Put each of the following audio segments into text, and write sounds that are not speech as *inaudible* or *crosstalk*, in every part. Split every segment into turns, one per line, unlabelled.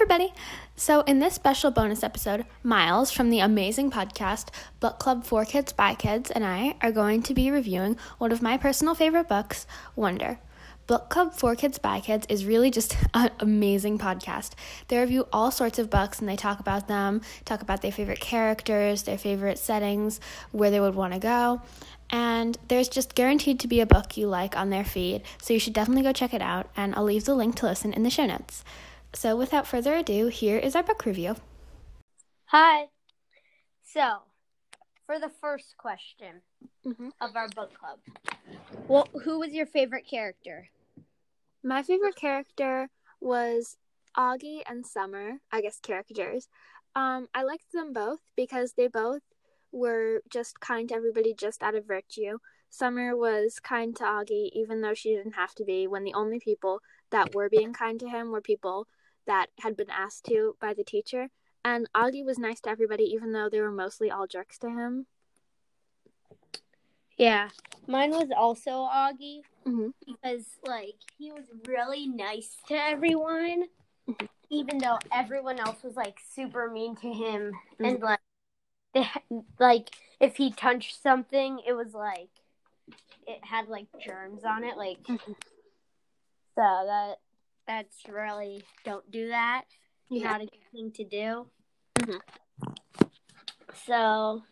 everybody. So, in this special bonus episode, Miles from the amazing podcast Book Club for Kids by Kids and I are going to be reviewing one of my personal favorite books, Wonder. Book Club for Kids by Kids is really just *laughs* an amazing podcast. They review all sorts of books and they talk about them, talk about their favorite characters, their favorite settings, where they would want to go. And there's just guaranteed to be a book you like on their feed, so you should definitely go check it out. And I'll leave the link to listen in the show notes. So, without further ado, here is our book review.
Hi. So, for the first question
Mm-hmm.
of our book club, well, who was your favorite character?
My favorite character was Augie and Summer, I guess characters. Um, I liked them both because they both were just kind to everybody just out of virtue. Summer was kind to Augie even though she didn't have to be, when the only people that were being kind to him were people that had been asked to by the teacher. And Augie was nice to everybody even though they were mostly all jerks to him.
Yeah, mine was also Augie
Mhm.
because, like, he was really nice to everyone,
Mhm.
even though everyone else was like super mean to him,
Mm-hmm.
and like, they like if he touched something, it was like it had like germs on it, like.
Mhm.
So that that's really don't do that.
Yeah.
Not a good thing to do.
Mhm.
So,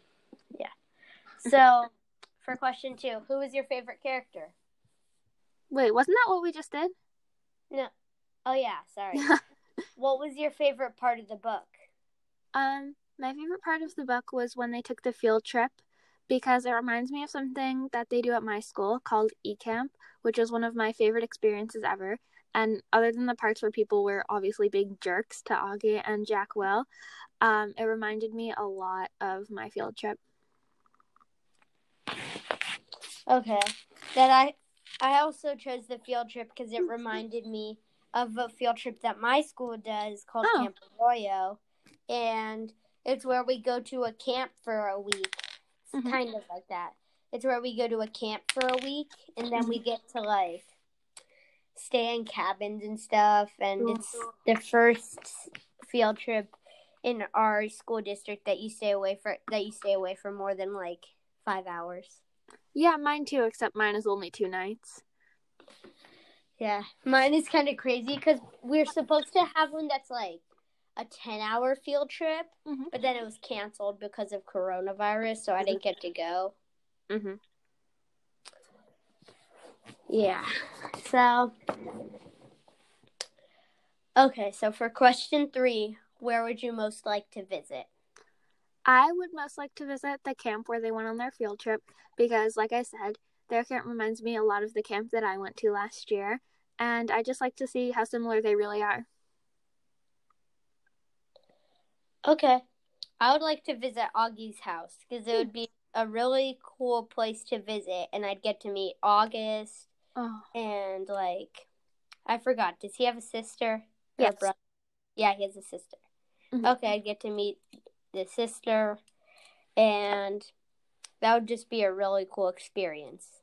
yeah. So, *laughs* for question two, who is your favorite character?
Wait, wasn't that what we just did?
No. Oh yeah, sorry. *laughs* what was your favorite part of the book?
Um, my favorite part of the book was when they took the field trip because it reminds me of something that they do at my school called eCamp, which was one of my favorite experiences ever. And other than the parts where people were obviously big jerks to Augie and Jack Will, um, it reminded me a lot of my field trip.
Okay. That I I also chose the field trip because it reminded me of a field trip that my school does called
Oh.
Camp Arroyo, and it's where we go to a camp for a week. It's
Mhm.
kind of like that. It's where we go to a camp for a week, and then we get to like stay in cabins and stuff. And it's the first field trip in our school district that you stay away for that you stay away for more than like five hours.
Yeah, mine too, except mine is only two nights.
Yeah, mine is kind of crazy because we're supposed to have one that's like a 10 hour field trip,
Mhm.
but then it was canceled because of coronavirus, so I didn't get to go.
Mm-hmm.
Yeah, so. Okay, so for question three, where would you most like to visit?
I would most like to visit the camp where they went on their field trip because, like I said, their camp reminds me a lot of the camp that I went to last year, and I just like to see how similar they really are.
Okay, I would like to visit Augie's house because it hmm. would be a really cool place to visit, and I'd get to meet August
Oh,
and like I forgot. Does he have a sister? or a brother? Yeah, he has a sister.
Mhm.
Okay, I'd get to meet the sister, and that would just be a really cool experience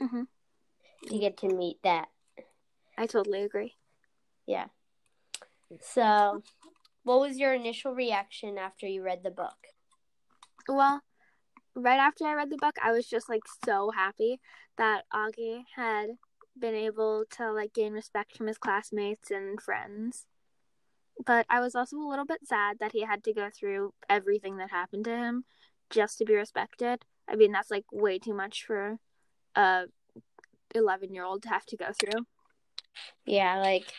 hmm
to get to meet that.
I totally agree.
Yeah. So, what was your initial reaction after you read the book?
Well, right after I read the book, I was just like so happy that Augie had been able to like gain respect from his classmates and friends. But I was also a little bit sad that he had to go through everything that happened to him just to be respected. I mean, that's like way too much for a 11 year old to have to go through.
Yeah, like,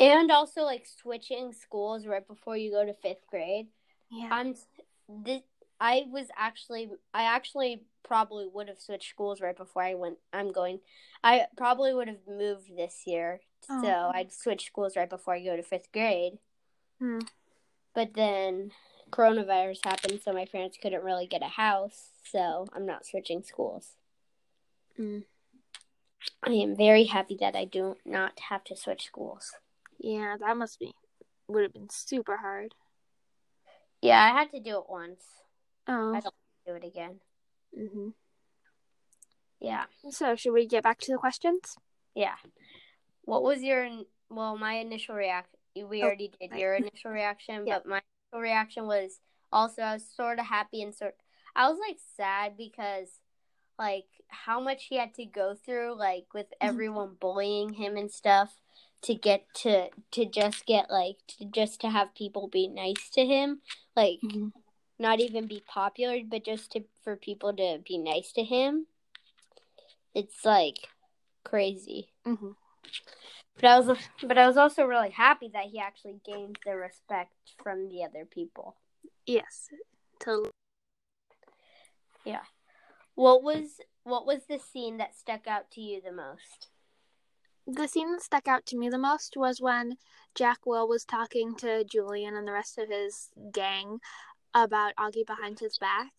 and also like switching schools right before you go to fifth grade.
Yeah.
I'm this, I was actually I actually probably would have switched schools right before I went I'm going I probably would have moved this year. So
Oh.
I'd switch schools right before I go to 5th grade.
Hmm.
But then coronavirus happened so my parents couldn't really get a house, so I'm not switching schools.
Mm.
I am very happy that I do not have to switch schools.
Yeah, that must be would have been super hard.
Yeah, I had to do it once.
Oh.
I don't do it again.
hmm
Yeah.
So, should we get back to the questions?
Yeah. What was your well, my initial react we
Oh,
already did
right.
your *laughs* initial reaction,
Yeah.
but my initial reaction was also I was sort of happy and sort. I was like sad because like how much he had to go through, like with
Mm-hmm.
everyone bullying him and stuff, to get to to just get like to just to have people be nice to him, like
Mhm.
Not even be popular, but just to for people to be nice to him. It's like crazy.
Mhm.
But I was but I was also really happy that he actually gained the respect from the other people.
Yes. Totally. Yeah.
What was what was the scene that stuck out to you the most?
The scene that stuck out to me the most was when Jack Will was talking to Julian and the rest of his gang about Augie behind his back.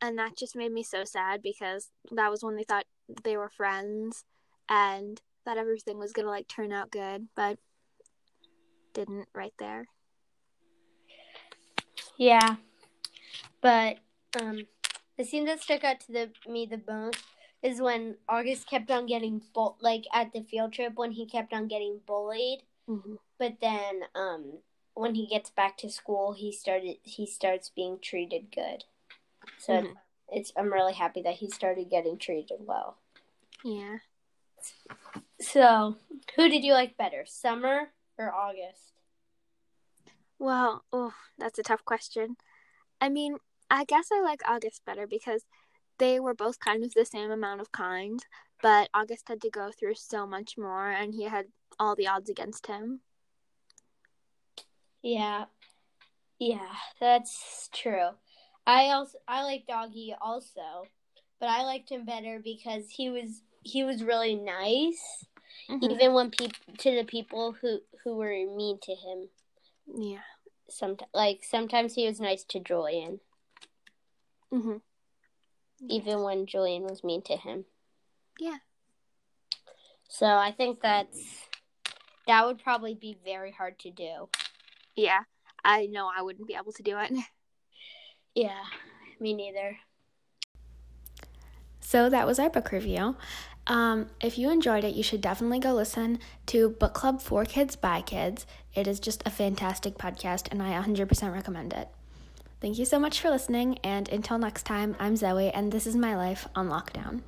And that just made me so sad because that was when they thought they were friends and that everything was going to like turn out good, but didn't right there.
Yeah. But um the scene that stuck out to the me the most is when August kept on getting bull like at the field trip when he kept on getting bullied.
Mm-hmm.
But then um when he gets back to school he started he starts being treated good. So
Mhm.
it's I'm really happy that he started getting treated well.
Yeah.
So, who did you like better, Summer or August?
Well, oh, that's a tough question. I mean, I guess I like August better because they were both kind of the same amount of kind, but August had to go through so much more and he had all the odds against him.
Yeah. Yeah, that's true. I also I like Augie also, but I liked him better because he was he was really nice
Mhm.
even when people to the people who who were mean to him.
Yeah.
Sometimes like sometimes he was nice to Julian
hmm
even when Julian was mean to him.
Yeah.
So, I think that's that would probably be very hard to do.
Yeah. I know I wouldn't be able to do it. *laughs*
Yeah, me neither.
So that was our book review. Um, if you enjoyed it, you should definitely go listen to Book Club for Kids by Kids. It is just a fantastic podcast, and I 100% recommend it. Thank you so much for listening, and until next time, I'm Zoe, and this is my life on lockdown.